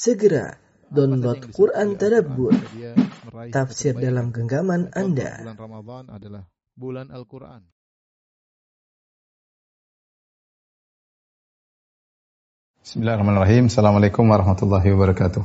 Segera download Quran Tadabbur, tafsir dalam genggaman Anda. Bulan Ramadan adalah bulan Al-Quran. Bismillahirrahmanirrahim. Assalamualaikum warahmatullahi wabarakatuh.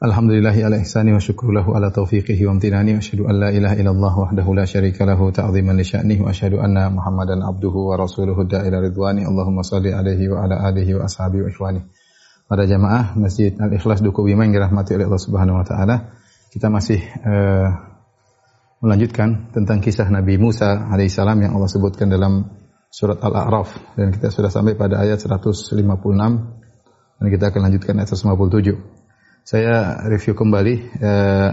Alhamdulillahi ala ihsani wa syukrulahu ala taufiqihi wa amtinani wa asyhadu an la ilaha illallah wahdahu la syarika lahu ta'ziman li sya'nihi wa asyhadu anna Muhammadan abduhu wa rasuluhu da'ila ridwani. Allahumma salli alaihi wa ala alihi wa ashabihi wa ikhwani. Pada jamaah Masjid Al-Ikhlas Duku Bima yang dirahmati oleh Allah Subhanahu wa taala, kita masih eh, melanjutkan tentang kisah Nabi Musa alaihissalam yang Allah sebutkan dalam surat Al-A'raf dan kita sudah sampai pada ayat 156 dan kita akan lanjutkan ayat 157. Saya review kembali eh,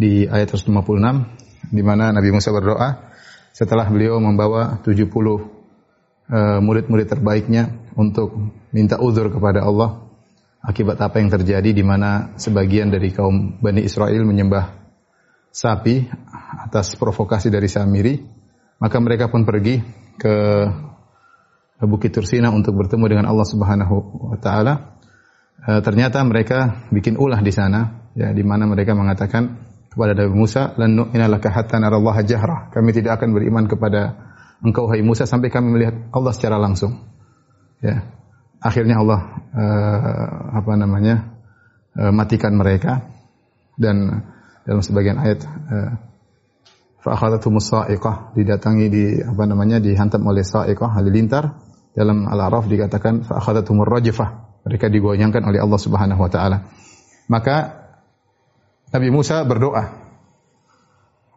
di ayat 156 di mana Nabi Musa berdoa setelah beliau membawa 70 eh, murid-murid terbaiknya untuk minta uzur kepada Allah akibat apa yang terjadi di mana sebagian dari kaum Bani Israel menyembah sapi atas provokasi dari Samiri maka mereka pun pergi ke Bukit Tursina untuk bertemu dengan Allah Subhanahu wa taala. E, ternyata mereka bikin ulah di sana ya di mana mereka mengatakan kepada Nabi Musa lan nu'mina laka hatta narallaha jahra. Kami tidak akan beriman kepada engkau hai Musa sampai kami melihat Allah secara langsung. Ya. Akhirnya Allah e, apa namanya? e, matikan mereka dan dalam sebagian ayat e, fa'akhadhatumus sa'iqah didatangi di apa namanya dihantam oleh sa'iqah halilintar dalam al-araf dikatakan fa'akhadhatumur rajfah mereka digoyangkan oleh Allah Subhanahu wa taala maka Nabi Musa berdoa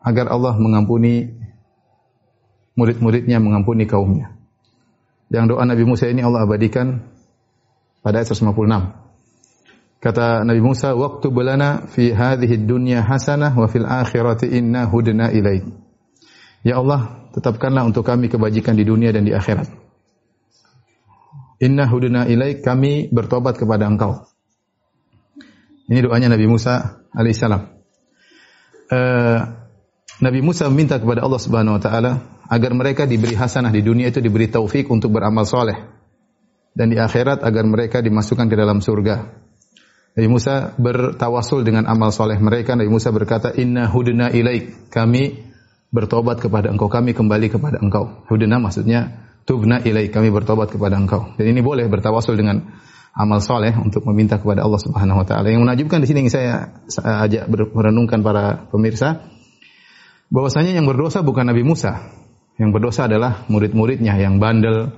agar Allah mengampuni murid-muridnya mengampuni kaumnya yang doa Nabi Musa ini Allah abadikan pada ayat 156 Kata Nabi Musa, "Waktu belana fi hadhihi dunya hasanah wa fil akhirati inna hudna ilaik." Ya Allah, tetapkanlah untuk kami kebajikan di dunia dan di akhirat. Inna hudna ilaik, kami bertobat kepada Engkau. Ini doanya Nabi Musa alaihissalam. Uh, Nabi Musa meminta kepada Allah Subhanahu wa taala agar mereka diberi hasanah di dunia itu diberi taufik untuk beramal soleh dan di akhirat agar mereka dimasukkan ke dalam surga. Nabi Musa bertawasul dengan amal soleh mereka. Nabi Musa berkata, Inna hudna ilaik. Kami bertobat kepada engkau. Kami kembali kepada engkau. Hudna maksudnya tubna ilaik. Kami bertobat kepada engkau. Dan ini boleh bertawasul dengan amal soleh untuk meminta kepada Allah Subhanahu Wa Taala. Yang menajubkan di sini yang saya, ajak merenungkan para pemirsa, bahwasanya yang berdosa bukan Nabi Musa. Yang berdosa adalah murid-muridnya yang bandel,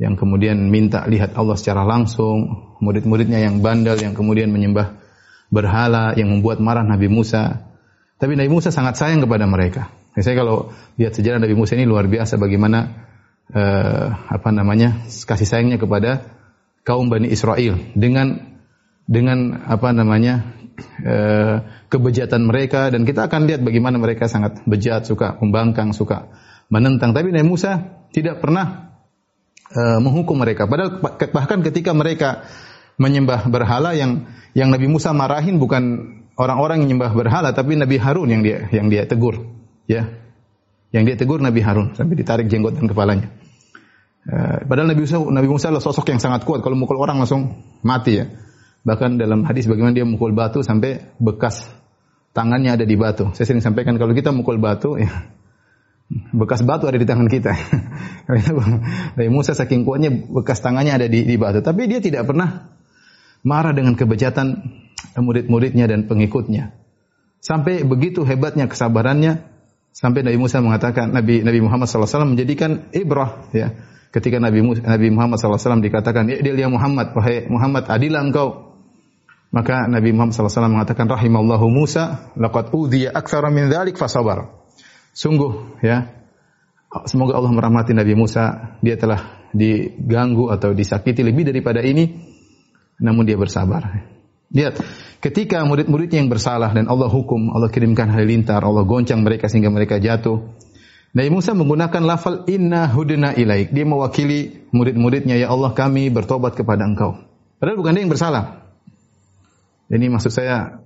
yang kemudian minta lihat Allah secara langsung, murid-muridnya yang bandel, yang kemudian menyembah berhala, yang membuat marah Nabi Musa. Tapi Nabi Musa sangat sayang kepada mereka. Saya kalau lihat sejarah Nabi Musa ini luar biasa bagaimana eh, apa namanya kasih sayangnya kepada kaum Bani Israel dengan dengan apa namanya eh, kebejatan mereka dan kita akan lihat bagaimana mereka sangat bejat, suka membangkang, suka menentang. Tapi Nabi Musa tidak pernah uh, menghukum mereka. Padahal bahkan ketika mereka menyembah berhala yang yang Nabi Musa marahin bukan orang-orang yang menyembah berhala tapi Nabi Harun yang dia yang dia tegur, ya. Yang dia tegur Nabi Harun sampai ditarik jenggot dan kepalanya. Uh, padahal Nabi Musa Nabi Musa adalah sosok yang sangat kuat kalau mukul orang langsung mati ya. Bahkan dalam hadis bagaimana dia mukul batu sampai bekas tangannya ada di batu. Saya sering sampaikan kalau kita mukul batu ya bekas batu ada di tangan kita. Nabi Musa saking kuatnya bekas tangannya ada di, di batu. Tapi dia tidak pernah marah dengan kebejatan murid-muridnya dan pengikutnya. Sampai begitu hebatnya kesabarannya sampai Nabi Musa mengatakan Nabi Nabi Muhammad SAW menjadikan ibrah ya. Ketika Nabi Nabi Muhammad SAW dikatakan, "Ya ya Muhammad, wahai Muhammad, adilah engkau." Maka Nabi Muhammad SAW mengatakan, "Rahimallahu Musa, laqad udhiya aktsara min dzalik fasabar." Sungguh ya, semoga Allah merahmati Nabi Musa, dia telah diganggu atau disakiti lebih daripada ini, namun dia bersabar. Lihat, ketika murid-muridnya yang bersalah dan Allah hukum, Allah kirimkan halilintar, Allah goncang mereka sehingga mereka jatuh. Nabi Musa menggunakan lafal inna hudna ilaik. Dia mewakili murid-muridnya, ya Allah kami bertobat kepada engkau. Padahal bukan dia yang bersalah. Ini maksud saya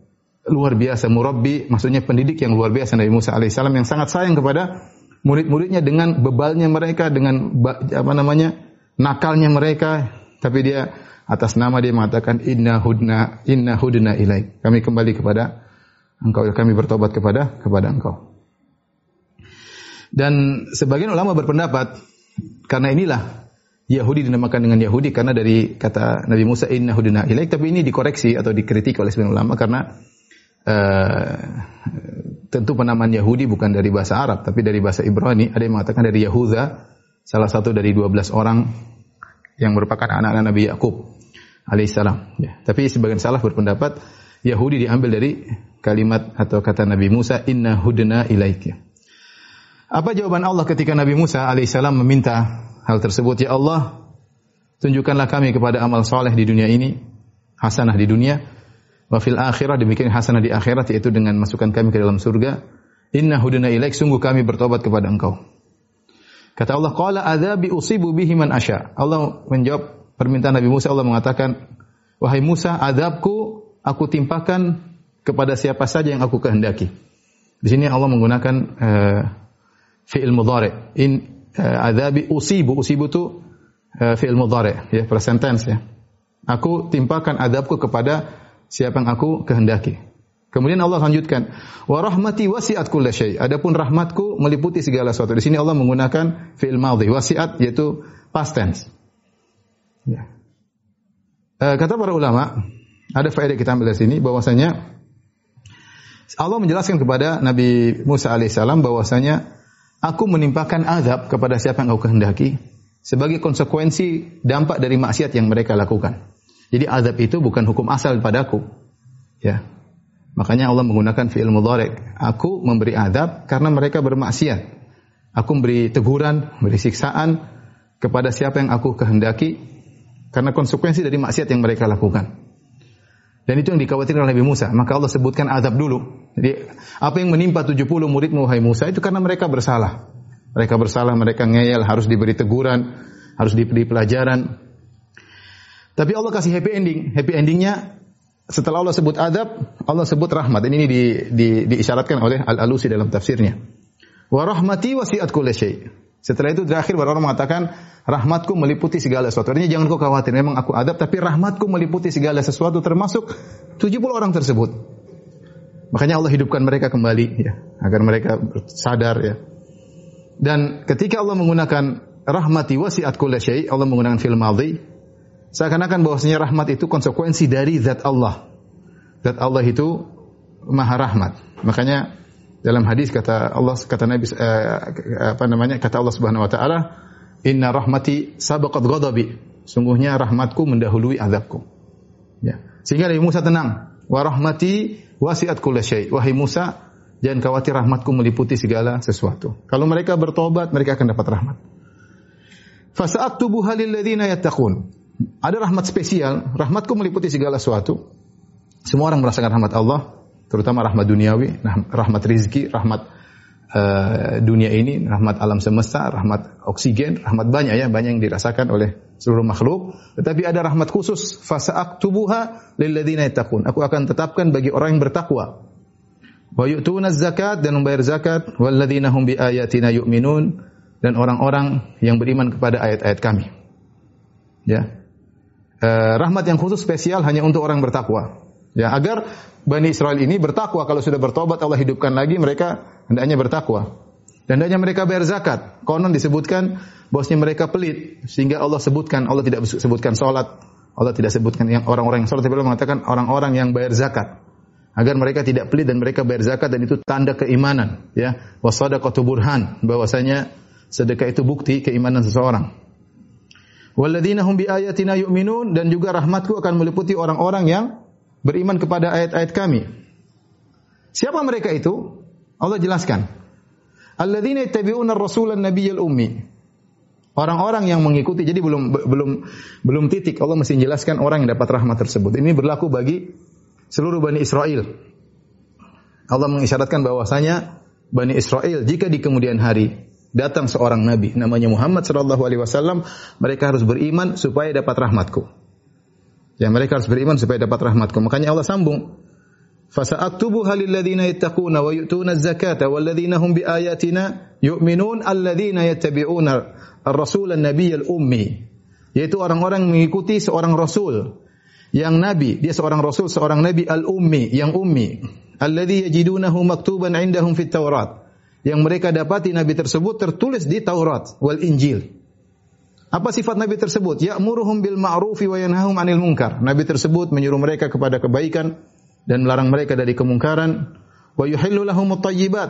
luar biasa murabbi maksudnya pendidik yang luar biasa Nabi Musa alaihissalam yang sangat sayang kepada murid-muridnya dengan bebalnya mereka dengan apa namanya nakalnya mereka tapi dia atas nama dia mengatakan inna hudna inna hudna ilaik. Kami kembali kepada engkau kami bertobat kepada kepada engkau. Dan sebagian ulama berpendapat karena inilah Yahudi dinamakan dengan Yahudi karena dari kata Nabi Musa inna hudna ilaik. Tapi ini dikoreksi atau dikritik oleh sebagian ulama karena uh, tentu penamaan Yahudi bukan dari bahasa Arab tapi dari bahasa Ibrani. Ada yang mengatakan dari Yahuda salah satu dari 12 orang yang merupakan anak-anak Nabi Yakub alaihissalam ya. tapi sebagian salah berpendapat Yahudi diambil dari kalimat atau kata Nabi Musa inna hudna ilaik. Apa jawaban Allah ketika Nabi Musa alaihissalam meminta hal tersebut, ya Allah, tunjukkanlah kami kepada amal soleh di dunia ini, hasanah di dunia, wa fil akhirah demikian hasanah di akhirat yaitu dengan masukkan kami ke dalam surga. Inna hudana ilaik sungguh kami bertobat kepada Engkau. Kata Allah, qala adzabi usibu bihi man asya. Allah menjawab permintaan Nabi Musa, Allah mengatakan, wahai Musa, adabku aku timpakan kepada siapa saja yang aku kehendaki. Di sini Allah menggunakan uh, fi'il mudhari. In uh, adabi usibu usibu itu uh, fi'il mudhari ya present tense ya. Aku timpakan adabku kepada siapa yang aku kehendaki. Kemudian Allah lanjutkan, wa rahmati wasi'at kulla syai. Adapun rahmatku meliputi segala sesuatu. Di sini Allah menggunakan fi'il madhi, wasi'at yaitu past tense. Ya. Uh, kata para ulama, ada faedah kita ambil dari sini bahwasanya Allah menjelaskan kepada Nabi Musa alaihissalam bahwasanya aku menimpakan azab kepada siapa yang kau kehendaki sebagai konsekuensi dampak dari maksiat yang mereka lakukan. Jadi azab itu bukan hukum asal padaku. Ya. Makanya Allah menggunakan fi'il mudhari. Aku memberi azab karena mereka bermaksiat. Aku memberi teguran, memberi siksaan kepada siapa yang aku kehendaki karena konsekuensi dari maksiat yang mereka lakukan. Dan itu yang dikhawatirkan oleh Nabi Musa. Maka Allah sebutkan azab dulu. Jadi apa yang menimpa 70 murid Muhai Musa itu karena mereka bersalah. Mereka bersalah, mereka ngeyel, harus diberi teguran, harus diberi pelajaran. Tapi Allah kasih happy ending. Happy endingnya setelah Allah sebut adab, Allah sebut rahmat. Ini di, di, diisyaratkan oleh Al-Alusi dalam tafsirnya. Wa rahmati wasi'at kulli setelah itu terakhir baru orang mengatakan rahmatku meliputi segala sesuatu. Artinya jangan kau khawatir, memang aku adab tapi rahmatku meliputi segala sesuatu termasuk 70 orang tersebut. Makanya Allah hidupkan mereka kembali ya, agar mereka sadar ya. Dan ketika Allah menggunakan rahmati wasi'at kulli syai, Allah menggunakan fil madhi, seakan-akan bahwasanya rahmat itu konsekuensi dari zat Allah. Zat Allah itu maha rahmat. Makanya dalam hadis kata Allah kata Nabi uh, apa namanya kata Allah Subhanahu wa taala inna rahmati sabaqat ghadabi. Sungguhnya rahmatku mendahului azabku. Ya. Sehingga Nabi Musa tenang wa rahmati wasiat syai. Wahai Musa jangan khawatir rahmatku meliputi segala sesuatu. Kalau mereka bertobat mereka akan dapat rahmat. Fasa'aktubuha lil ladzina yattaqun. Ada rahmat spesial rahmatku meliputi segala sesuatu. Semua orang merasakan rahmat Allah terutama rahmat duniawi, rahmat rizki, rahmat uh, dunia ini, rahmat alam semesta, rahmat oksigen, rahmat banyak ya, banyak yang dirasakan oleh seluruh makhluk. Tetapi ada rahmat khusus, fasa'aktubuha lilladzina yattaqun. Aku akan tetapkan bagi orang yang bertakwa. Wa yu'tuna zakat dan membayar zakat, walladzina hum bi ayatina yu'minun dan orang-orang yang beriman kepada ayat-ayat kami. Ya. Uh, rahmat yang khusus spesial hanya untuk orang bertakwa. Ya, agar Bani Israel ini bertakwa kalau sudah bertobat Allah hidupkan lagi mereka hendaknya bertakwa. Dan hendaknya mereka bayar zakat. Konon disebutkan bosnya mereka pelit sehingga Allah sebutkan Allah tidak sebutkan salat, Allah tidak sebutkan yang orang-orang yang salat tapi Allah mengatakan orang-orang yang bayar zakat. Agar mereka tidak pelit dan mereka bayar zakat dan itu tanda keimanan, ya. Wasadaqatu burhan bahwasanya sedekah itu bukti keimanan seseorang. Walladzina hum bi ayatina yu'minun dan juga rahmatku akan meliputi orang-orang yang beriman kepada ayat-ayat kami. Siapa mereka itu? Allah jelaskan. Alladzina yattabi'una ar-rasulan nabiyyal ummi. Orang-orang yang mengikuti jadi belum belum belum titik Allah mesti jelaskan orang yang dapat rahmat tersebut. Ini berlaku bagi seluruh Bani Israel. Allah mengisyaratkan bahwasanya Bani Israel jika di kemudian hari datang seorang nabi namanya Muhammad sallallahu alaihi wasallam, mereka harus beriman supaya dapat rahmatku. Ya mereka harus beriman supaya dapat rahmatku. Makanya Allah sambung. Fasa'aktubuha lilladzina yattaquna wa yu'tuna az-zakata walladzina hum biayatina yu'minun alladzina yattabi'una ar-rasul an-nabiy al-ummi. yaitu orang-orang mengikuti seorang rasul yang nabi, dia seorang rasul, seorang nabi al-ummi, yang ummi, alladhi yajidunahu maktuban indahum fit Taurat. Yang mereka dapati nabi tersebut tertulis di Taurat wal Injil. Apa sifat nabi tersebut? Ya'muruhum bil ma'rufi wa yanhahum 'anil munkar. Nabi tersebut menyuruh mereka kepada kebaikan dan melarang mereka dari kemungkaran. Wa yuhillu lahum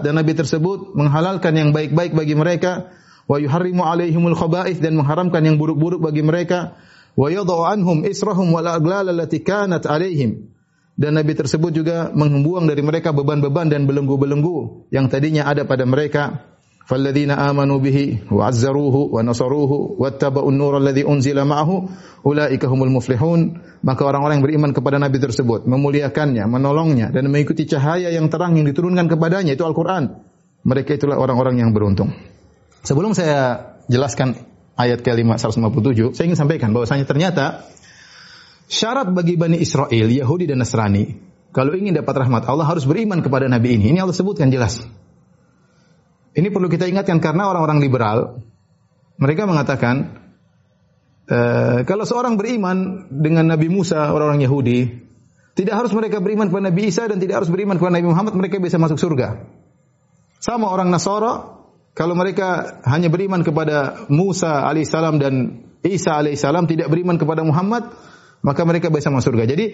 dan nabi tersebut menghalalkan yang baik-baik bagi mereka wa yuharrimu alaihimul khaba'ith dan mengharamkan yang buruk-buruk bagi mereka wa yadh'u anhum israhum wal aglal allati kanat alaihim dan nabi tersebut juga membuang dari mereka beban-beban dan belenggu-belenggu yang tadinya ada pada mereka فالذين آمنوا به وعزروه ونصروه واتبعوا النور الذي أنزل معه أولئك هم المفلحون maka orang-orang yang beriman kepada nabi tersebut memuliakannya menolongnya dan mengikuti cahaya yang terang yang diturunkan kepadanya itu Al-Qur'an mereka itulah orang-orang yang beruntung sebelum saya jelaskan ayat kelima 157 saya ingin sampaikan bahwasanya ternyata syarat bagi Bani Israel Yahudi dan Nasrani kalau ingin dapat rahmat Allah harus beriman kepada nabi ini ini Allah sebutkan jelas ini perlu kita ingatkan karena orang-orang liberal mereka mengatakan e, kalau seorang beriman dengan Nabi Musa orang-orang Yahudi tidak harus mereka beriman kepada Nabi Isa dan tidak harus beriman kepada Nabi Muhammad mereka bisa masuk surga. Sama orang Nasara kalau mereka hanya beriman kepada Musa alaihissalam dan Isa alaihissalam tidak beriman kepada Muhammad maka mereka bisa masuk surga. Jadi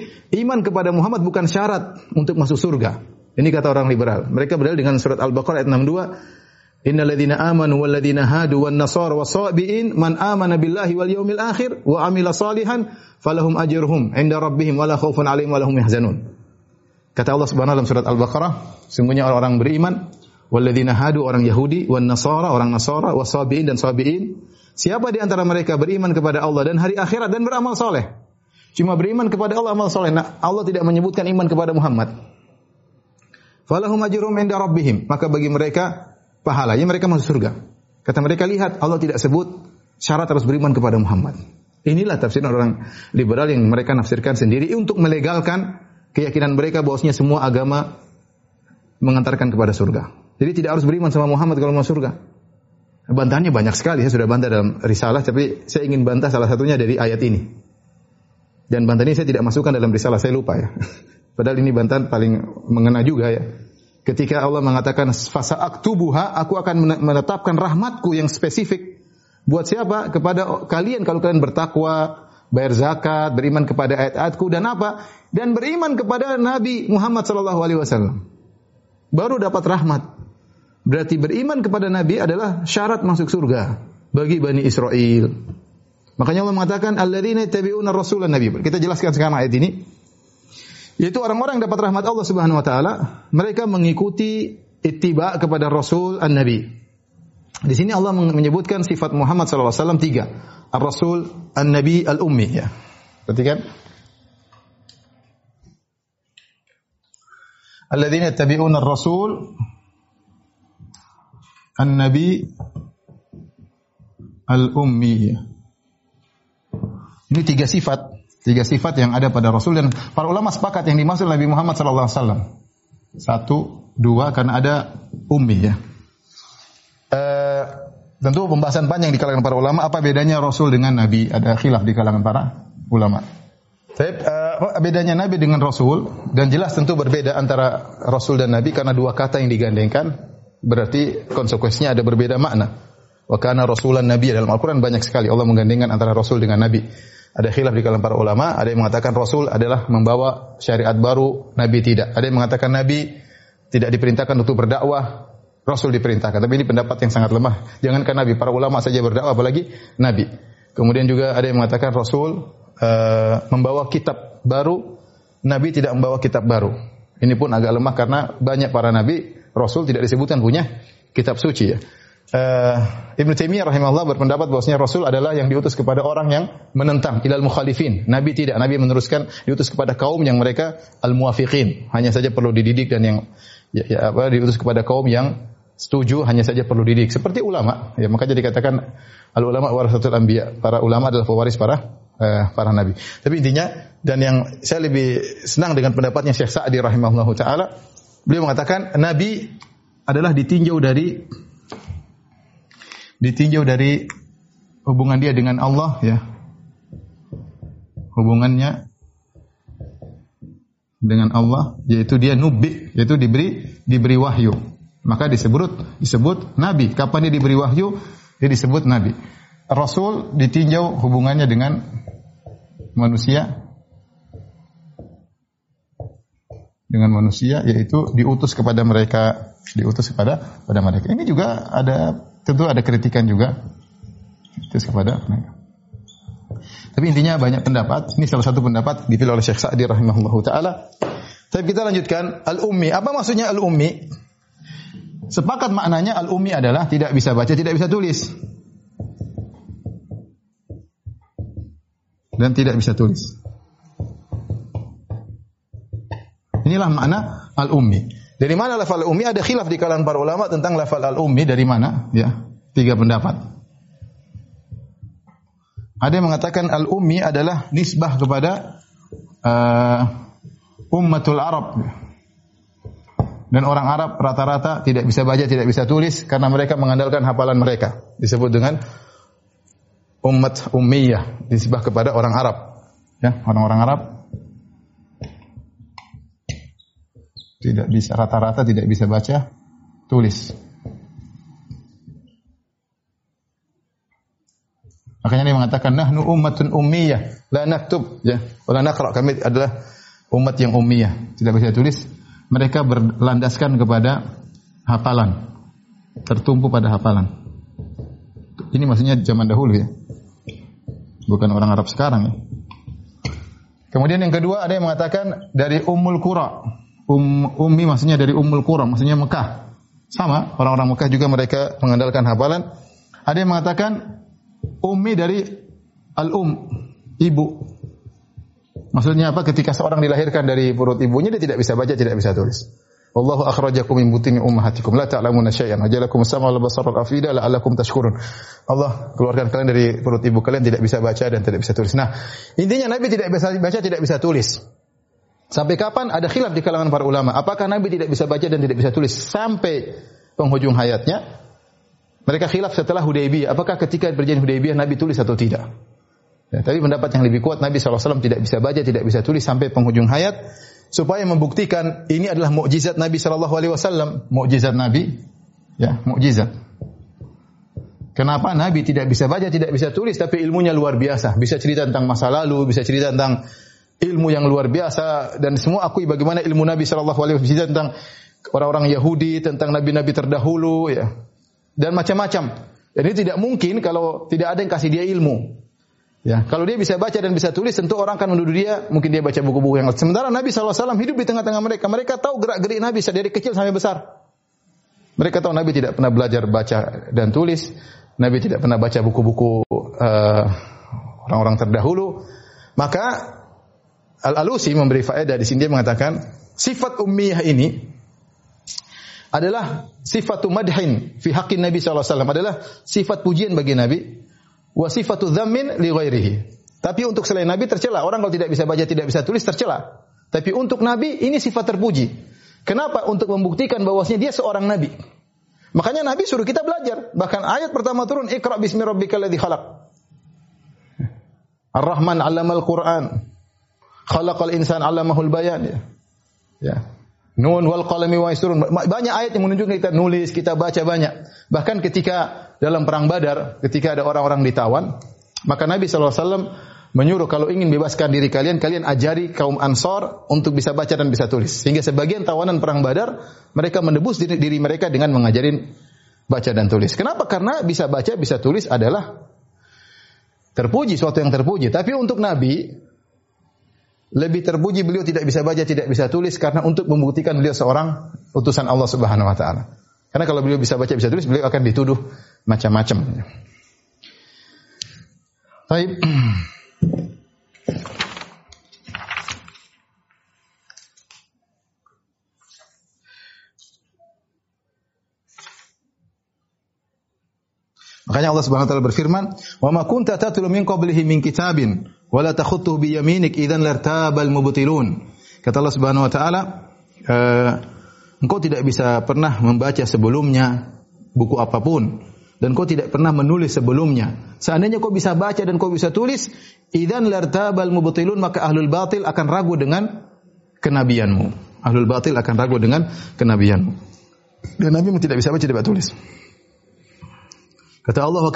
iman kepada Muhammad bukan syarat untuk masuk surga. Ini kata orang liberal. Mereka berdalil dengan surat Al-Baqarah ayat 62 Innal ladzina amanu wal ladzina hadu wan nasara wasabiin man amana billahi wal yawmil akhir wa amila salihan falahum ajruhum inda rabbihim wala khaufun alaihim wala hum yahzanun. Kata Allah Subhanahu dalam surat Al-Baqarah, sungguhnya orang-orang beriman wal ladzina hadu orang Yahudi wan nasara orang Nasara wasabiin dan sabiin. Siapa di antara mereka beriman kepada Allah dan hari akhirat dan beramal soleh? Cuma beriman kepada Allah amal soleh. Nah, Allah tidak menyebutkan iman kepada Muhammad. Falahum ajruhum inda rabbihim. Maka bagi mereka pahalanya mereka masuk surga. Kata mereka lihat Allah tidak sebut syarat harus beriman kepada Muhammad. Inilah tafsir orang liberal yang mereka nafsirkan sendiri untuk melegalkan keyakinan mereka bahwasanya semua agama mengantarkan kepada surga. Jadi tidak harus beriman sama Muhammad kalau mau surga. Bantahannya banyak sekali, saya sudah bantah dalam risalah, tapi saya ingin bantah salah satunya dari ayat ini. Dan bantahan ini saya tidak masukkan dalam risalah, saya lupa ya. Padahal ini bantahan paling mengena juga ya. Ketika Allah mengatakan fasa aktubuha, aku akan menetapkan rahmatku yang spesifik buat siapa? Kepada kalian kalau kalian bertakwa, bayar zakat, beriman kepada ayat-ayatku dan apa? Dan beriman kepada Nabi Muhammad sallallahu alaihi wasallam. Baru dapat rahmat. Berarti beriman kepada Nabi adalah syarat masuk surga bagi Bani Israel. Makanya Allah mengatakan alladzina yattabi'una rasulan nabi. Kita jelaskan sekarang ayat ini. Yaitu orang-orang yang dapat rahmat Allah Subhanahu wa taala, mereka mengikuti ittiba kepada Rasul An-Nabi. Di sini Allah menyebutkan sifat Muhammad sallallahu alaihi wasallam tiga. Ar-Rasul An-Nabi Al-Ummi ya. Perhatikan. Alladzina yattabi'una ar-rasul An-Nabi Al-Ummi. Ini tiga sifat Tiga sifat yang ada pada Rasul dan para ulama sepakat yang dimaksud Nabi Muhammad sallallahu alaihi wasallam. Satu, dua karena ada ummi ya. E, tentu pembahasan panjang di kalangan para ulama apa bedanya Rasul dengan Nabi? Ada khilaf di kalangan para ulama. Tapi uh, bedanya Nabi dengan Rasul dan jelas tentu berbeda antara Rasul dan Nabi karena dua kata yang digandengkan berarti konsekuensinya ada berbeda makna. Wa kana rasulan nabi dalam Al-Qur'an banyak sekali Allah menggandengkan antara Rasul dengan Nabi. Ada khilaf di kalangan para ulama, ada yang mengatakan Rasul adalah membawa syariat baru, Nabi tidak. Ada yang mengatakan Nabi tidak diperintahkan untuk berdakwah, Rasul diperintahkan. Tapi ini pendapat yang sangat lemah. Jangankan Nabi, para ulama saja berdakwah, apalagi Nabi. Kemudian juga ada yang mengatakan Rasul uh, membawa kitab baru, Nabi tidak membawa kitab baru. Ini pun agak lemah karena banyak para Nabi, Rasul tidak disebutkan punya kitab suci ya uh, Ibnu Taimiyah rahimahullah berpendapat bahwasanya Rasul adalah yang diutus kepada orang yang menentang ilal mukhalifin. Nabi tidak, Nabi meneruskan diutus kepada kaum yang mereka al muwafiqin. Hanya saja perlu dididik dan yang ya, ya apa diutus kepada kaum yang setuju hanya saja perlu dididik. Seperti ulama, ya maka jadi katakan al ulama warasatul anbiya. Para ulama adalah pewaris para uh, para nabi. Tapi intinya dan yang saya lebih senang dengan pendapatnya Syekh Sa'di rahimahullah taala, beliau mengatakan nabi adalah ditinjau dari ditinjau dari hubungan dia dengan Allah ya. Hubungannya dengan Allah yaitu dia nubi yaitu diberi diberi wahyu. Maka disebut disebut nabi. Kapan dia diberi wahyu? Dia disebut nabi. Rasul ditinjau hubungannya dengan manusia. Dengan manusia yaitu diutus kepada mereka diutus kepada pada mereka. Ini juga ada tentu ada kritikan juga diutus kepada mereka tapi intinya banyak pendapat. Ini salah satu pendapat dipilih oleh Syekh Sa'di rahimahullah taala. Tapi kita lanjutkan al-ummi. Apa maksudnya al-ummi? Sepakat maknanya al-ummi adalah tidak bisa baca, tidak bisa tulis. Dan tidak bisa tulis. Inilah makna al-ummi. Dari mana lafal al-ummi? Ada khilaf di kalangan para ulama tentang lafal al-ummi dari mana? Ya, tiga pendapat. Ada yang mengatakan al-ummi adalah nisbah kepada uh, ummatul Arab. Dan orang Arab rata-rata tidak bisa baca, tidak bisa tulis karena mereka mengandalkan hafalan mereka. Disebut dengan umat ummiyah, nisbah kepada orang Arab. Ya, orang-orang Arab tidak bisa rata-rata tidak bisa baca, tulis. Makanya dia mengatakan nahnu ummatun ummiyah, la naktub ya, wala naqra. Kami adalah umat yang ummiyah, tidak bisa tulis. Mereka berlandaskan kepada hafalan. Tertumpu pada hafalan. Ini maksudnya zaman dahulu ya. Bukan orang Arab sekarang ya. Kemudian yang kedua ada yang mengatakan dari Ummul Qura. Um, ummi maksudnya dari Ummul Qura, maksudnya Mekah. Sama, orang-orang Mekah juga mereka mengandalkan hafalan. Ada yang mengatakan ummi dari al-um, ibu. Maksudnya apa? Ketika seorang dilahirkan dari perut ibunya dia tidak bisa baca, tidak bisa tulis. Wallahu akhrajakum min butuni ummahatikum la ta'lamuna syai'an ajalakum sama wal basar wal afida la'allakum tashkurun. Allah keluarkan kalian dari perut ibu kalian tidak bisa baca dan tidak bisa tulis. Nah, intinya Nabi tidak bisa baca, tidak bisa tulis. Sampai kapan ada khilaf di kalangan para ulama? Apakah Nabi tidak bisa baca dan tidak bisa tulis sampai penghujung hayatnya mereka khilaf setelah Hudaybiyah. Apakah ketika perjanjian Hudaybiyah Nabi tulis atau tidak? Ya, tapi pendapat yang lebih kuat Nabi SAW tidak bisa baca, tidak bisa tulis sampai penghujung hayat supaya membuktikan ini adalah mukjizat Nabi Wasallam, mukjizat Nabi, ya mukjizat. Kenapa Nabi tidak bisa baca, tidak bisa tulis, tapi ilmunya luar biasa. Bisa cerita tentang masa lalu, bisa cerita tentang ilmu yang luar biasa dan semua akui bagaimana ilmu Nabi Shallallahu Alaihi Wasallam tentang orang-orang Yahudi, tentang nabi-nabi terdahulu, ya dan macam-macam. Ini tidak mungkin kalau tidak ada yang kasih dia ilmu. Ya, kalau dia bisa baca dan bisa tulis, tentu orang akan menuduh dia, mungkin dia baca buku-buku yang. Sementara Nabi SAW hidup di tengah-tengah mereka. Mereka tahu gerak-gerik Nabi dari kecil sampai besar. Mereka tahu Nabi tidak pernah belajar baca dan tulis. Nabi tidak pernah baca buku-buku uh, orang-orang terdahulu. Maka Al-Alusi memberi faedah di sini dia mengatakan sifat ummiyah ini adalah sifatu madhin fi haqqin Nabi sallallahu alaihi wasallam adalah sifat pujian bagi Nabi wa sifatu dzammin li ghairihi. Tapi untuk selain Nabi tercela. Orang kalau tidak bisa baca, tidak bisa tulis tercela. Tapi untuk Nabi ini sifat terpuji. Kenapa? Untuk membuktikan bahwasanya dia seorang nabi. Makanya Nabi suruh kita belajar. Bahkan ayat pertama turun, Iqra bismi rabbikal ladzi khalaq. Ar-Rahman 'allamal Qur'an. Khalaqal insan 'allamahul bayan ya. Ya. Nun wal qalami wa yasturun. Banyak ayat yang menunjukkan kita nulis, kita baca banyak. Bahkan ketika dalam perang Badar, ketika ada orang-orang ditawan, maka Nabi SAW menyuruh kalau ingin bebaskan diri kalian, kalian ajari kaum Ansor untuk bisa baca dan bisa tulis. Sehingga sebagian tawanan perang Badar, mereka menebus diri, diri mereka dengan mengajarin baca dan tulis. Kenapa? Karena bisa baca, bisa tulis adalah terpuji, suatu yang terpuji. Tapi untuk Nabi, lebih terpuji beliau tidak bisa baca, tidak bisa tulis karena untuk membuktikan beliau seorang utusan Allah Subhanahu wa taala. Karena kalau beliau bisa baca, bisa tulis, beliau akan dituduh macam-macam. Baik. Makanya Allah Subhanahu wa taala berfirman, "Wa ma kunta tatlu min qablihi min kitabin wa la takhutuhu bi yaminik idzan lartabal mubtilun." Kata Allah Subhanahu wa taala, e, engkau tidak bisa pernah membaca sebelumnya buku apa pun dan kau tidak pernah menulis sebelumnya. Seandainya kau bisa baca dan kau bisa tulis, idzan lartabal mubtilun maka ahlul batil akan ragu dengan kenabianmu. Ahlul batil akan ragu dengan kenabianmu. Dan Nabi tidak bisa baca tidak tulis. Kata Allah, "Wa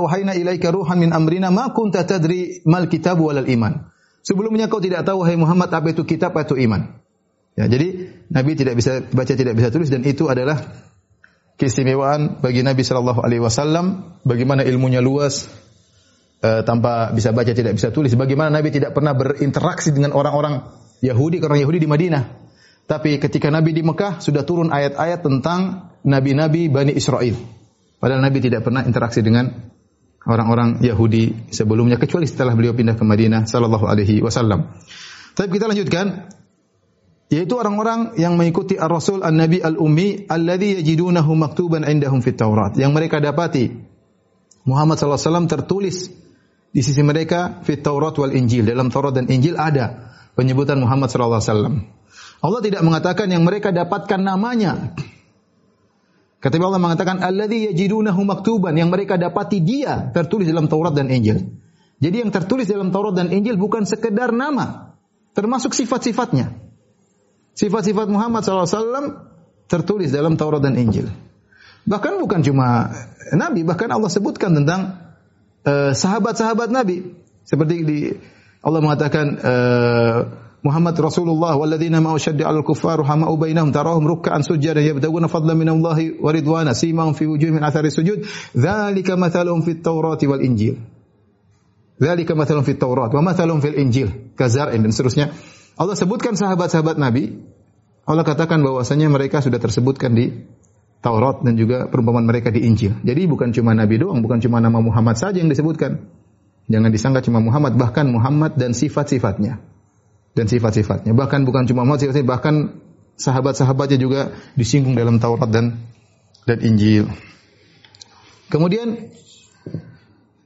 auhayna ilaika ruhan min amrina ma kunta tadri mal kitab iman." Sebelumnya kau tidak tahu hai Muhammad apa itu kitab atau iman. Ya, jadi Nabi tidak bisa baca tidak bisa tulis dan itu adalah keistimewaan bagi Nabi Shallallahu alaihi wasallam bagaimana ilmunya luas uh, tanpa bisa baca tidak bisa tulis bagaimana Nabi tidak pernah berinteraksi dengan orang-orang Yahudi orang Yahudi di Madinah tapi ketika Nabi di Mekah sudah turun ayat-ayat tentang nabi-nabi Bani Israel padahal Nabi tidak pernah interaksi dengan orang-orang Yahudi sebelumnya kecuali setelah beliau pindah ke Madinah sallallahu alaihi wasallam. Tapi kita lanjutkan yaitu orang-orang yang mengikuti Ar-Rasul An-Nabi Al-Ummi alladzi yajidunahu maktuban indahum fit Taurat yang mereka dapati Muhammad sallallahu alaihi wasallam tertulis di sisi mereka fit Taurat wal Injil dalam Taurat dan Injil ada penyebutan Muhammad sallallahu alaihi wasallam. Allah tidak mengatakan yang mereka dapatkan namanya Kata Allah mengatakan alladzi yajidunahu maktuban yang mereka dapati dia tertulis dalam Taurat dan Injil. Jadi yang tertulis dalam Taurat dan Injil bukan sekedar nama, termasuk sifat-sifatnya. Sifat-sifat Muhammad SAW tertulis dalam Taurat dan Injil. Bahkan bukan cuma Nabi, bahkan Allah sebutkan tentang uh, sahabat-sahabat Nabi. Seperti di Allah mengatakan uh, Muhammad Rasulullah walladzina ma'u syaddi 'alal kuffar ruhama'u bainahum tarahum ruk'an sujada yabtaguna fadlan min Allah wa ridwana simahum fi wujuhihim min athari sujud. Dzalika mathaluhum fit Taurat wal Injil. Dzalika mathaluhum fit Taurat wa mathaluhum fil Injil. Kazar'in dan seterusnya. Allah sebutkan sahabat-sahabat Nabi. Allah katakan bahwasanya mereka sudah tersebutkan di Taurat dan juga perumpamaan mereka di Injil. Jadi bukan cuma Nabi doang, bukan cuma nama Muhammad saja yang disebutkan. Jangan disangka cuma Muhammad, bahkan Muhammad dan sifat-sifatnya dan sifat-sifatnya. Bahkan bukan cuma Muhammad sifatnya, bahkan sahabat-sahabatnya juga disinggung dalam Taurat dan dan Injil. Kemudian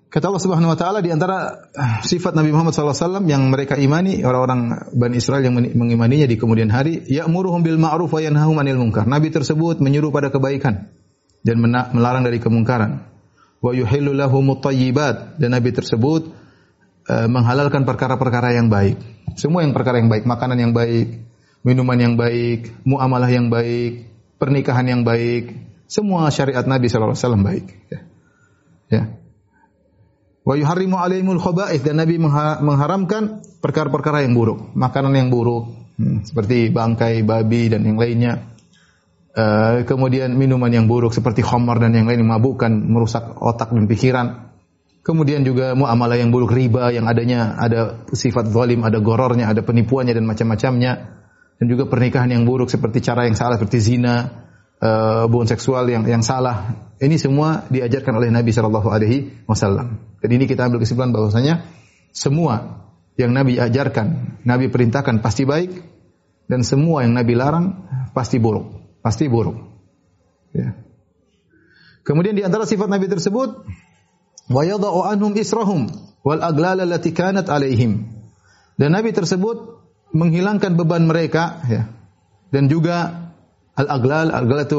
kata Allah Subhanahu wa taala di antara sifat Nabi Muhammad SAW yang mereka imani orang-orang Bani Israel yang mengimaninya di kemudian hari, ya'muruhum bil ma'ruf wa yanhahum 'anil munkar. Nabi tersebut menyuruh pada kebaikan dan melarang dari kemungkaran. Wa yuhillu lahumut thayyibat dan Nabi tersebut uh, menghalalkan perkara-perkara yang baik. Semua yang perkara yang baik, makanan yang baik, minuman yang baik, muamalah yang baik, pernikahan yang baik, semua syariat Nabi sallallahu alaihi wasallam baik. Ya. ya. Wa yuharrimu alaihimul khaba'ith dan Nabi mengharamkan perkara-perkara yang buruk, makanan yang buruk, hmm, seperti bangkai babi dan yang lainnya. Uh, kemudian minuman yang buruk seperti khamar dan yang lain mabukkan, merusak otak dan pikiran. Kemudian juga muamalah yang buruk riba yang adanya ada sifat zalim, ada gorornya, ada penipuannya dan macam-macamnya. Dan juga pernikahan yang buruk seperti cara yang salah seperti zina, uh, seksual yang yang salah. Ini semua diajarkan oleh Nabi Shallallahu alaihi wasallam. Dan ini kita ambil kesimpulan bahwasanya semua yang Nabi ajarkan, Nabi perintahkan pasti baik dan semua yang Nabi larang pasti buruk, pasti buruk. Ya. Kemudian di antara sifat Nabi tersebut wa anhum israhum wal aglal allati kanat alaihim. Dan Nabi tersebut menghilangkan beban mereka ya. Dan juga al-aglal, aglal itu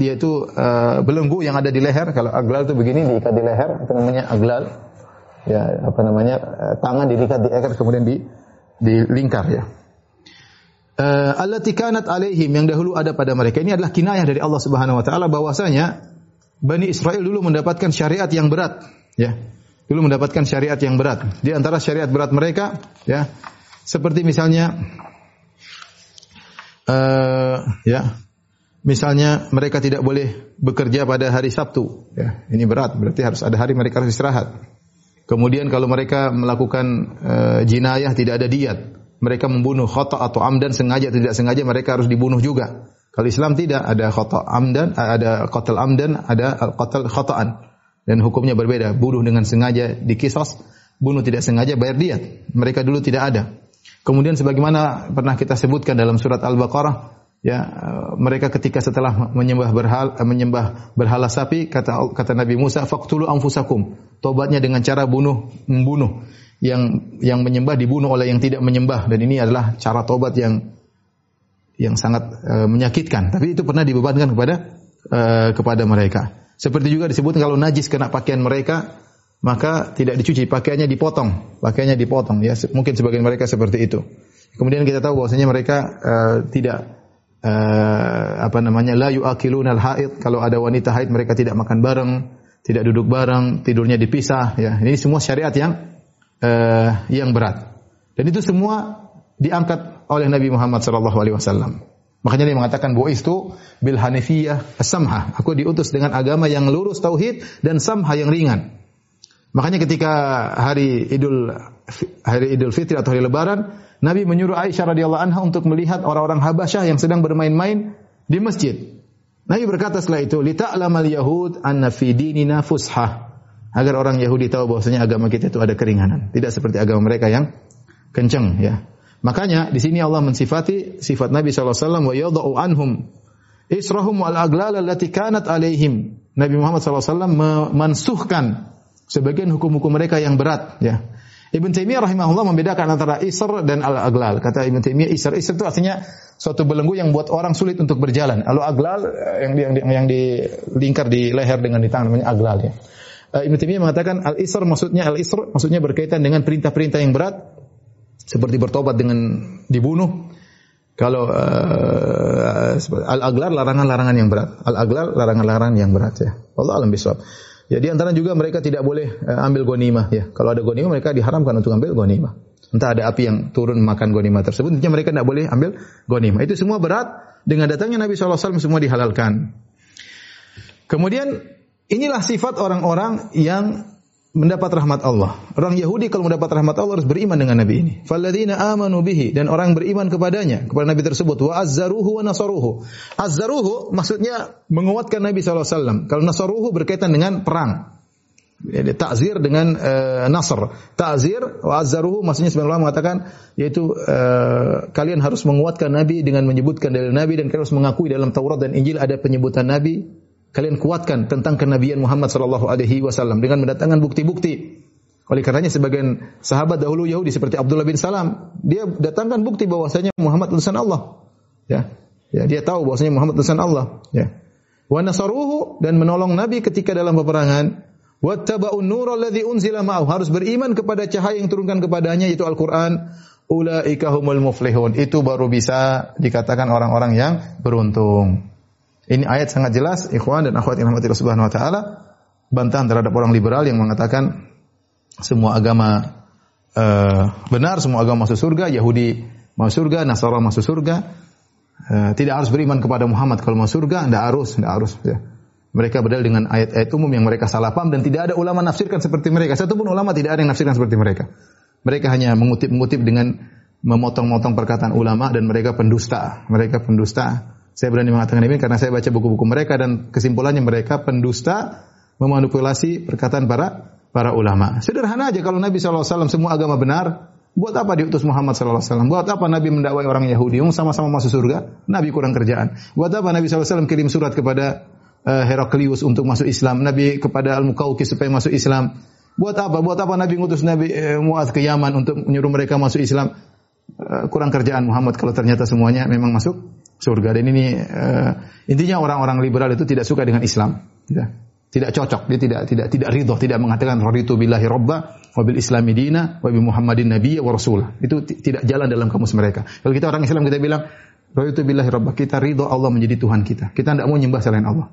yaitu uh, belenggu yang ada di leher. Kalau aglal itu begini diikat di leher, itu namanya aglal. Ya, apa namanya? Uh, tangan diikat di leher kemudian di dilingkar ya. Uh, allati kanat alaihim yang dahulu ada pada mereka. Ini adalah kinayah dari Allah Subhanahu wa taala bahwasanya Bani Israel dulu mendapatkan syariat yang berat ya. Dulu mendapatkan syariat yang berat. Di antara syariat berat mereka, ya, seperti misalnya, uh, ya, misalnya mereka tidak boleh bekerja pada hari Sabtu. Ya, ini berat. Berarti harus ada hari mereka harus istirahat. Kemudian kalau mereka melakukan uh, jinayah tidak ada diat. Mereka membunuh khata atau amdan sengaja tidak sengaja mereka harus dibunuh juga. Kalau Islam tidak ada khata amdan, ada qatl amdan, ada qatl khata'an dan hukumnya berbeda. Bunuh dengan sengaja dikisos, bunuh tidak sengaja bayar diat. Mereka dulu tidak ada. Kemudian sebagaimana pernah kita sebutkan dalam surat Al-Baqarah, ya mereka ketika setelah menyembah berhala menyembah berhala sapi kata kata Nabi Musa faqtulu anfusakum tobatnya dengan cara bunuh membunuh yang yang menyembah dibunuh oleh yang tidak menyembah dan ini adalah cara tobat yang yang sangat uh, menyakitkan tapi itu pernah dibebankan kepada eh, kepada mereka. Seperti juga disebut kalau najis kena pakaian mereka, maka tidak dicuci, pakaiannya dipotong, pakaiannya dipotong ya. Mungkin sebagian mereka seperti itu. Kemudian kita tahu bahwasanya mereka eh, tidak eh, apa namanya la yuakilunal haid kalau ada wanita haid mereka tidak makan bareng, tidak duduk bareng, tidurnya dipisah ya. Ini semua syariat yang eh, yang berat. Dan itu semua diangkat oleh Nabi Muhammad sallallahu alaihi wasallam. Makanya dia mengatakan bahwa itu bil hanifiyah samha. Aku diutus dengan agama yang lurus tauhid dan samha yang ringan. Makanya ketika hari Idul hari Idul Fitri atau hari Lebaran, Nabi menyuruh Aisyah radhiyallahu anha untuk melihat orang-orang Habasyah yang sedang bermain-main di masjid. Nabi berkata setelah itu, "Lita'lamal yahud anna fi dinina fushah." Agar orang Yahudi tahu bahwasanya agama kita itu ada keringanan, tidak seperti agama mereka yang kencang ya. Makanya di sini Allah mensifati sifat Nabi SAW wa yadau anhum israhum wal aglal allati kanat alaihim. Nabi Muhammad SAW memansuhkan sebagian hukum-hukum mereka yang berat ya. Ibn Taimiyah rahimahullah membedakan antara isr dan al-aglal. Kata Ibn Taimiyah isr isr itu artinya suatu belenggu yang buat orang sulit untuk berjalan. Kalau aglal yang di, yang, di, yang dilingkar di leher dengan di tangan namanya aglal ya. Ibn Taimiyah mengatakan al-isr maksudnya al-isr maksudnya berkaitan dengan perintah-perintah yang berat seperti bertobat dengan dibunuh. Kalau uh, al-aglar larangan-larangan yang berat. Al-aglar larangan-larangan yang berat ya. Allah alam bisawab. Jadi ya, antara juga mereka tidak boleh uh, ambil gonimah ya. Kalau ada gonimah mereka diharamkan untuk ambil gonimah. Entah ada api yang turun makan gonimah tersebut, intinya mereka tidak boleh ambil gonimah. Itu semua berat. Dengan datangnya Nabi SAW semua dihalalkan. Kemudian inilah sifat orang-orang yang mendapat rahmat Allah. Orang Yahudi kalau mendapat rahmat Allah harus beriman dengan Nabi ini. Falladzina amanu bihi dan orang beriman kepadanya, kepada Nabi tersebut wa azzaruhu wa nasaruhu. Azzaruhu maksudnya menguatkan Nabi SAW. Kalau nasaruhu berkaitan dengan perang. Jadi takzir dengan uh, nasr. Takzir wa azzaruhu maksudnya sebenarnya Allah mengatakan yaitu uh, kalian harus menguatkan Nabi dengan menyebutkan dari Nabi dan kalian harus mengakui dalam Taurat dan Injil ada penyebutan Nabi kalian kuatkan tentang kenabian Muhammad sallallahu alaihi wasallam dengan mendatangkan bukti-bukti. Oleh karenanya sebagian sahabat dahulu Yahudi seperti Abdullah bin Salam, dia datangkan bukti bahwasanya Muhammad utusan Allah. Ya. Ya, dia tahu bahwasanya Muhammad utusan Allah, ya. Wa nasaruhu dan menolong Nabi ketika dalam peperangan. Wattaba'un nur alladhi unzila ma'ahu. Harus beriman kepada cahaya yang turunkan kepadanya yaitu Al-Qur'an. Ulaika humul muflihun. Itu baru bisa dikatakan orang-orang yang beruntung. Ini ayat sangat jelas, ikhwan dan akhwat yang Subhanahu wa taala, bantahan terhadap orang liberal yang mengatakan semua agama uh, benar, semua agama masuk surga, Yahudi masuk surga, Nasara masuk surga. Uh, tidak harus beriman kepada Muhammad kalau masuk surga, tidak harus, tidak harus. Ya. Mereka berdalil dengan ayat-ayat umum yang mereka salah paham dan tidak ada ulama nafsirkan seperti mereka. Satu pun ulama tidak ada yang nafsirkan seperti mereka. Mereka hanya mengutip-mengutip dengan memotong-motong perkataan ulama dan mereka pendusta. Mereka pendusta saya berani mengatakan ini karena saya baca buku-buku mereka dan kesimpulannya mereka pendusta memanipulasi perkataan para para ulama. Sederhana aja kalau Nabi SAW semua agama benar, buat apa diutus Muhammad SAW? Buat apa Nabi mendakwai orang Yahudi? Yang sama-sama masuk surga, Nabi kurang kerjaan. Buat apa Nabi SAW kirim surat kepada uh, Heraklius untuk masuk Islam? Nabi kepada Al-Muqawqis supaya masuk Islam. Buat apa? Buat apa Nabi ngutus Nabi uh, Muaz ke Yaman untuk menyuruh mereka masuk Islam? Uh, kurang kerjaan Muhammad kalau ternyata semuanya memang masuk surga. Dan ini uh, intinya orang-orang liberal itu tidak suka dengan Islam. Ya. Tidak cocok, dia tidak tidak tidak ridho, tidak mengatakan raditu billahi robba wa bil islami dina wa bi muhammadin nabiyya wa rasul. Itu tidak jalan dalam kamus mereka. Kalau kita orang Islam kita bilang raditu billahi robba, kita ridho Allah menjadi Tuhan kita. Kita tidak mau menyembah selain Allah.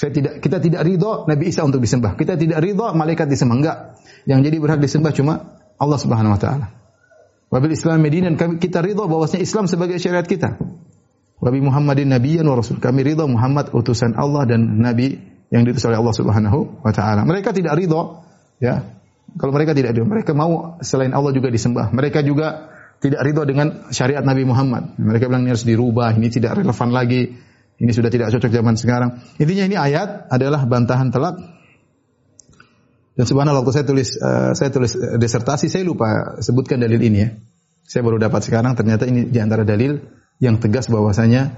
Saya tidak kita tidak ridho Nabi Isa untuk disembah. Kita tidak ridho malaikat disembah. Enggak. Yang jadi berhak disembah cuma Allah Subhanahu wa taala. Wabil Islam Medina kita ridho bahwasanya Islam sebagai syariat kita. Wabi Muhammadin nabiyyan wa rasul. Kami ridha Muhammad utusan Allah dan nabi yang diutus oleh Allah Subhanahu wa taala. Mereka tidak ridha ya. Kalau mereka tidak ridha, mereka mau selain Allah juga disembah. Mereka juga tidak ridha dengan syariat Nabi Muhammad. Mereka bilang ini harus dirubah, ini tidak relevan lagi. Ini sudah tidak cocok zaman sekarang. Intinya ini ayat adalah bantahan telak dan subhanallah waktu saya tulis uh, saya tulis desertasi saya lupa sebutkan dalil ini ya. Saya baru dapat sekarang ternyata ini di antara dalil yang tegas bahwasanya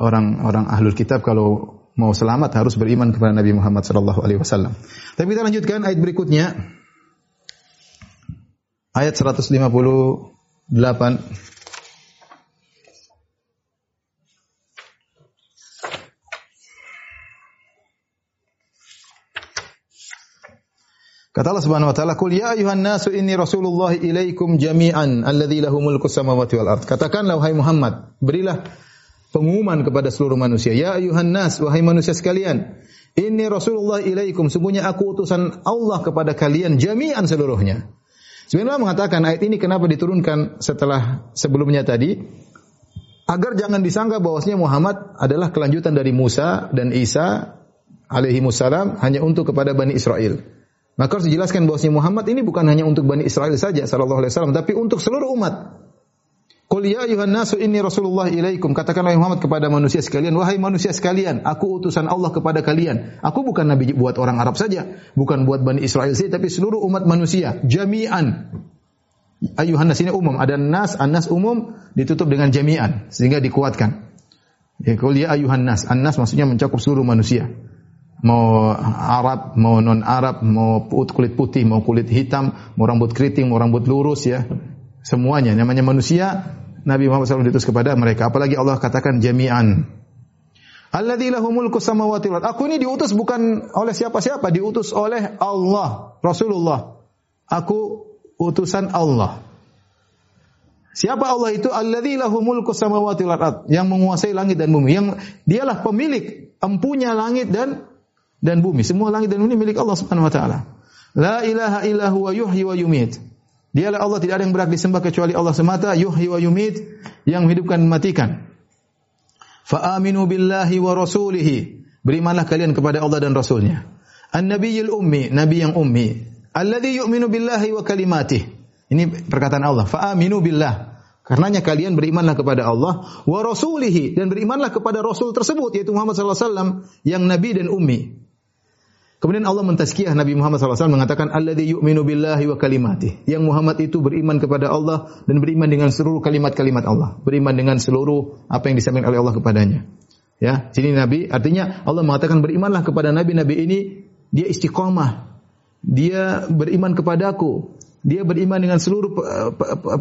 orang-orang ahlul kitab kalau mau selamat harus beriman kepada Nabi Muhammad sallallahu alaihi wasallam. Tapi kita lanjutkan ayat berikutnya. Ayat 158 Kata Allah Subhanahu wa taala, "Qul ya ayuhan nasu inni Rasulullah ilaikum jami'an alladzi lahu mulku samawati wal ard." Katakanlah wahai Muhammad, berilah pengumuman kepada seluruh manusia, "Ya ayuhan nas, wahai manusia sekalian, inni Rasulullah ilaikum, sungguhnya aku utusan Allah kepada kalian jami'an seluruhnya." Sebenarnya mengatakan ayat ini kenapa diturunkan setelah sebelumnya tadi? Agar jangan disangka bahwasanya Muhammad adalah kelanjutan dari Musa dan Isa alaihi hanya untuk kepada Bani Israel. Maka harus dijelaskan bahwasanya Muhammad ini bukan hanya untuk Bani Israel saja sallallahu alaihi wasallam tapi untuk seluruh umat. Qul ya ayuhan nasu inni rasulullah ilaikum. Katakanlah Muhammad kepada manusia sekalian, wahai manusia sekalian, aku utusan Allah kepada kalian. Aku bukan nabi buat orang Arab saja, bukan buat Bani Israel saja, tapi seluruh umat manusia, jami'an. Ayuhan nas ini umum, ada nas, an-nas umum ditutup dengan jami'an sehingga dikuatkan. Ya, qul ya ayuhan nas, an-nas maksudnya mencakup seluruh manusia mau Arab, mau non Arab, mau kulit putih, mau kulit hitam, mau rambut keriting, mau rambut lurus ya. Semuanya namanya manusia, Nabi Muhammad SAW diutus kepada mereka. Apalagi Allah katakan jami'an. Alladzi mulku samawati wal Aku ini diutus bukan oleh siapa-siapa, diutus oleh Allah, Rasulullah. Aku utusan Allah. Siapa Allah itu? Alladzi mulku samawati wal yang menguasai langit dan bumi, yang dialah pemilik, empunya langit dan dan bumi. Semua langit dan bumi milik Allah Subhanahu wa taala. La ilaha illa huwa yuhyi wa yumit. Dialah Allah tidak ada yang berhak disembah kecuali Allah semata, yuhyi wa yumit, yang menghidupkan dan mematikan. Fa aminu billahi wa rasulihi. Berimanlah kalian kepada Allah dan Rasulnya. An-Nabiyil Ummi, Nabi yang ummi. Alladhi yu'minu billahi wa kalimatih. Ini perkataan Allah. Fa aminu billah. Karenanya kalian berimanlah kepada Allah wa rasulihi dan berimanlah kepada rasul tersebut yaitu Muhammad sallallahu alaihi wasallam yang nabi dan ummi. Kemudian Allah mentazkiyah Nabi Muhammad SAW mengatakan alladzi yu'minu billahi wa kalimati. Yang Muhammad itu beriman kepada Allah dan beriman dengan seluruh kalimat-kalimat Allah, beriman dengan seluruh apa yang disampaikan oleh Allah kepadanya. Ya, sini Nabi artinya Allah mengatakan berimanlah kepada nabi-nabi ini dia istiqomah. Dia beriman kepadaku. Dia beriman dengan seluruh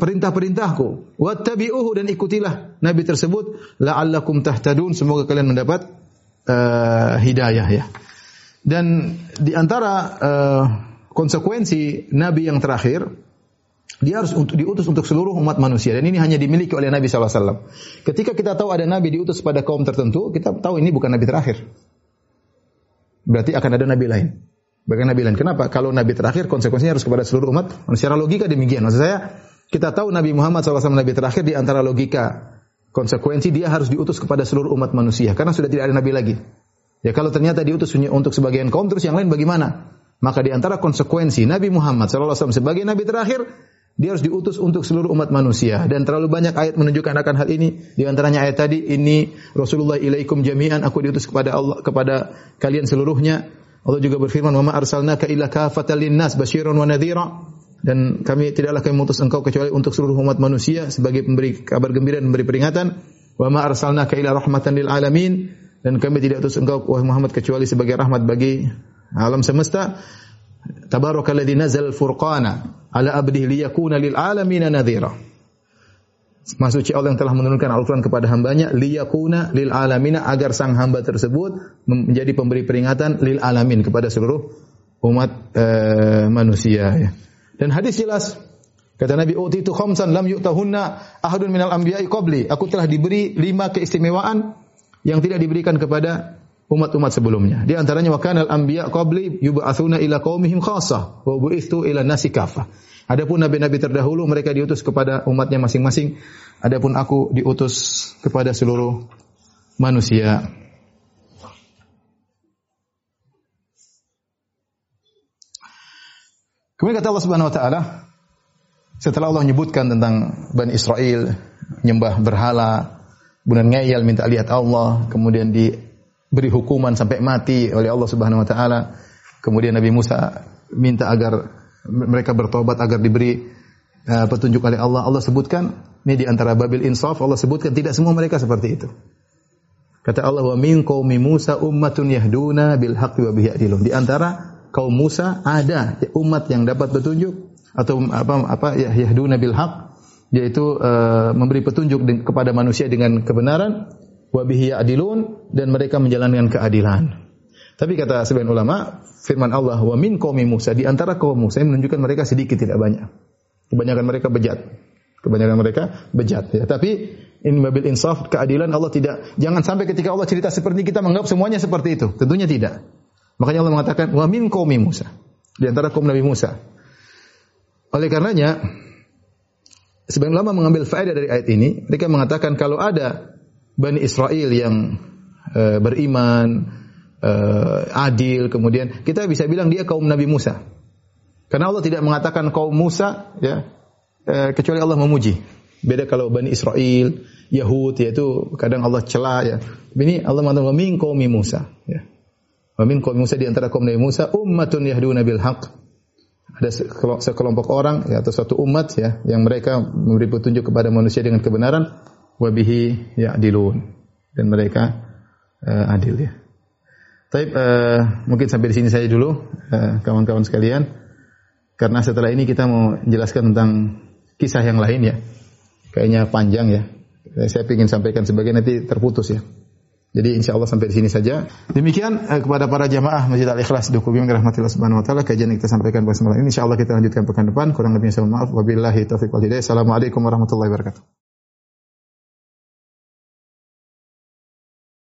perintah-perintahku. Wattabi'uhu dan ikutilah nabi tersebut la'allakum tahtadun semoga kalian mendapat uh, hidayah ya. Dan di antara uh, konsekuensi Nabi yang terakhir, dia harus untuk diutus untuk seluruh umat manusia dan ini hanya dimiliki oleh Nabi SAW. Ketika kita tahu ada Nabi diutus pada kaum tertentu, kita tahu ini bukan Nabi terakhir. Berarti akan ada Nabi lain. Bagaimana Nabi lain? Kenapa? Kalau Nabi terakhir konsekuensinya harus kepada seluruh umat. Secara logika demikian. Maksud saya, kita tahu Nabi Muhammad SAW Nabi terakhir di antara logika konsekuensi dia harus diutus kepada seluruh umat manusia karena sudah tidak ada Nabi lagi. Ya kalau ternyata diutus untuk sebagian kaum terus yang lain bagaimana? Maka di antara konsekuensi Nabi Muhammad SAW sebagai Nabi terakhir dia harus diutus untuk seluruh umat manusia. Dan terlalu banyak ayat menunjukkan akan hal ini. Di antaranya ayat tadi ini Rasulullah ilaikum jami'an aku diutus kepada Allah kepada kalian seluruhnya. Allah juga berfirman wa ma arsalnaka illa kafatan linnas basyiran wa nadhira. Dan kami tidaklah kami mengutus engkau kecuali untuk seluruh umat manusia sebagai pemberi kabar gembira dan memberi peringatan. Wa ma arsalnaka illa rahmatan lil alamin dan kami tidak utus engkau wahai Muhammad kecuali sebagai rahmat bagi alam semesta. Tabarakalladzi nazal furqana ala abdihi liyakuna lil alamin nadhira. Maksudnya Allah yang telah menurunkan Al-Quran kepada hambanya liyakuna lil alamina agar sang hamba tersebut menjadi pemberi peringatan lil alamin kepada seluruh umat uh, manusia ya. Dan hadis jelas kata Nabi utitu khamsan lam yu'tahunna ahadun minal anbiya'i qabli. Aku telah diberi lima keistimewaan yang tidak diberikan kepada umat-umat sebelumnya. Di antaranya wa kanal anbiya qabli yub'atsuna ila qaumihim khassah wa bu'ithu ila nasi kafah. Adapun nabi-nabi terdahulu mereka diutus kepada umatnya masing-masing. Adapun aku diutus kepada seluruh manusia. Kemudian kata Allah Subhanahu wa taala setelah Allah menyebutkan tentang Bani Israel nyembah berhala, kemudian ngeyel minta lihat Allah, kemudian diberi hukuman sampai mati oleh Allah Subhanahu wa taala. Kemudian Nabi Musa minta agar mereka bertobat agar diberi uh, petunjuk oleh Allah. Allah sebutkan ini di antara Babil Insaf Allah sebutkan tidak semua mereka seperti itu. Kata Allah wa min qaumi Musa ummatun yahduna bil haqqi wa bihi Di antara kaum Musa ada umat yang dapat petunjuk atau apa apa ya yahduna bil haqq yaitu uh, memberi petunjuk kepada manusia dengan kebenaran wa adilun dan mereka menjalankan keadilan. Tapi kata sebagian ulama, firman Allah wa min qaumi Musa di antara kaum Musa menunjukkan mereka sedikit tidak banyak. Kebanyakan mereka bejat. Kebanyakan mereka bejat ya. Tapi in babil insaf keadilan Allah tidak jangan sampai ketika Allah cerita seperti ini, kita menganggap semuanya seperti itu. Tentunya tidak. Makanya Allah mengatakan wa min qaumi Musa. Di antara kaum Nabi Musa. Oleh karenanya sebagian ulama mengambil faedah dari ayat ini, mereka mengatakan kalau ada Bani Israel yang e, beriman, e, adil, kemudian kita bisa bilang dia kaum Nabi Musa. Karena Allah tidak mengatakan kaum Musa ya e, kecuali Allah memuji. Beda kalau Bani Israel, Yahud yaitu kadang Allah celah ya. Ini Allah mengatakan min qaumi Musa ya. Wa min qaumi Musa di antara kaum Nabi Musa ummatun yahduna bil haqq. Ada sekelompok orang ya, atau suatu umat ya yang mereka memberi petunjuk kepada manusia dengan kebenaran wa bihi ya'dilun dan mereka uh, adil ya. Tapi uh, mungkin sampai di sini saja dulu kawan-kawan uh, sekalian karena setelah ini kita mau jelaskan tentang kisah yang lain ya. Kayaknya panjang ya. Saya ingin sampaikan sebagian nanti terputus ya. Jadi insya Allah sampai di sini saja. Demikian eh, kepada para jamaah Masjid Al Ikhlas Dukubim rahmatillah subhanahu wa taala kajian yang kita sampaikan pada malam ini. Insya Allah kita lanjutkan pekan depan. Kurang lebihnya saya mohon maaf. Wabillahi taufiq wal hidayah. Assalamualaikum warahmatullahi wabarakatuh.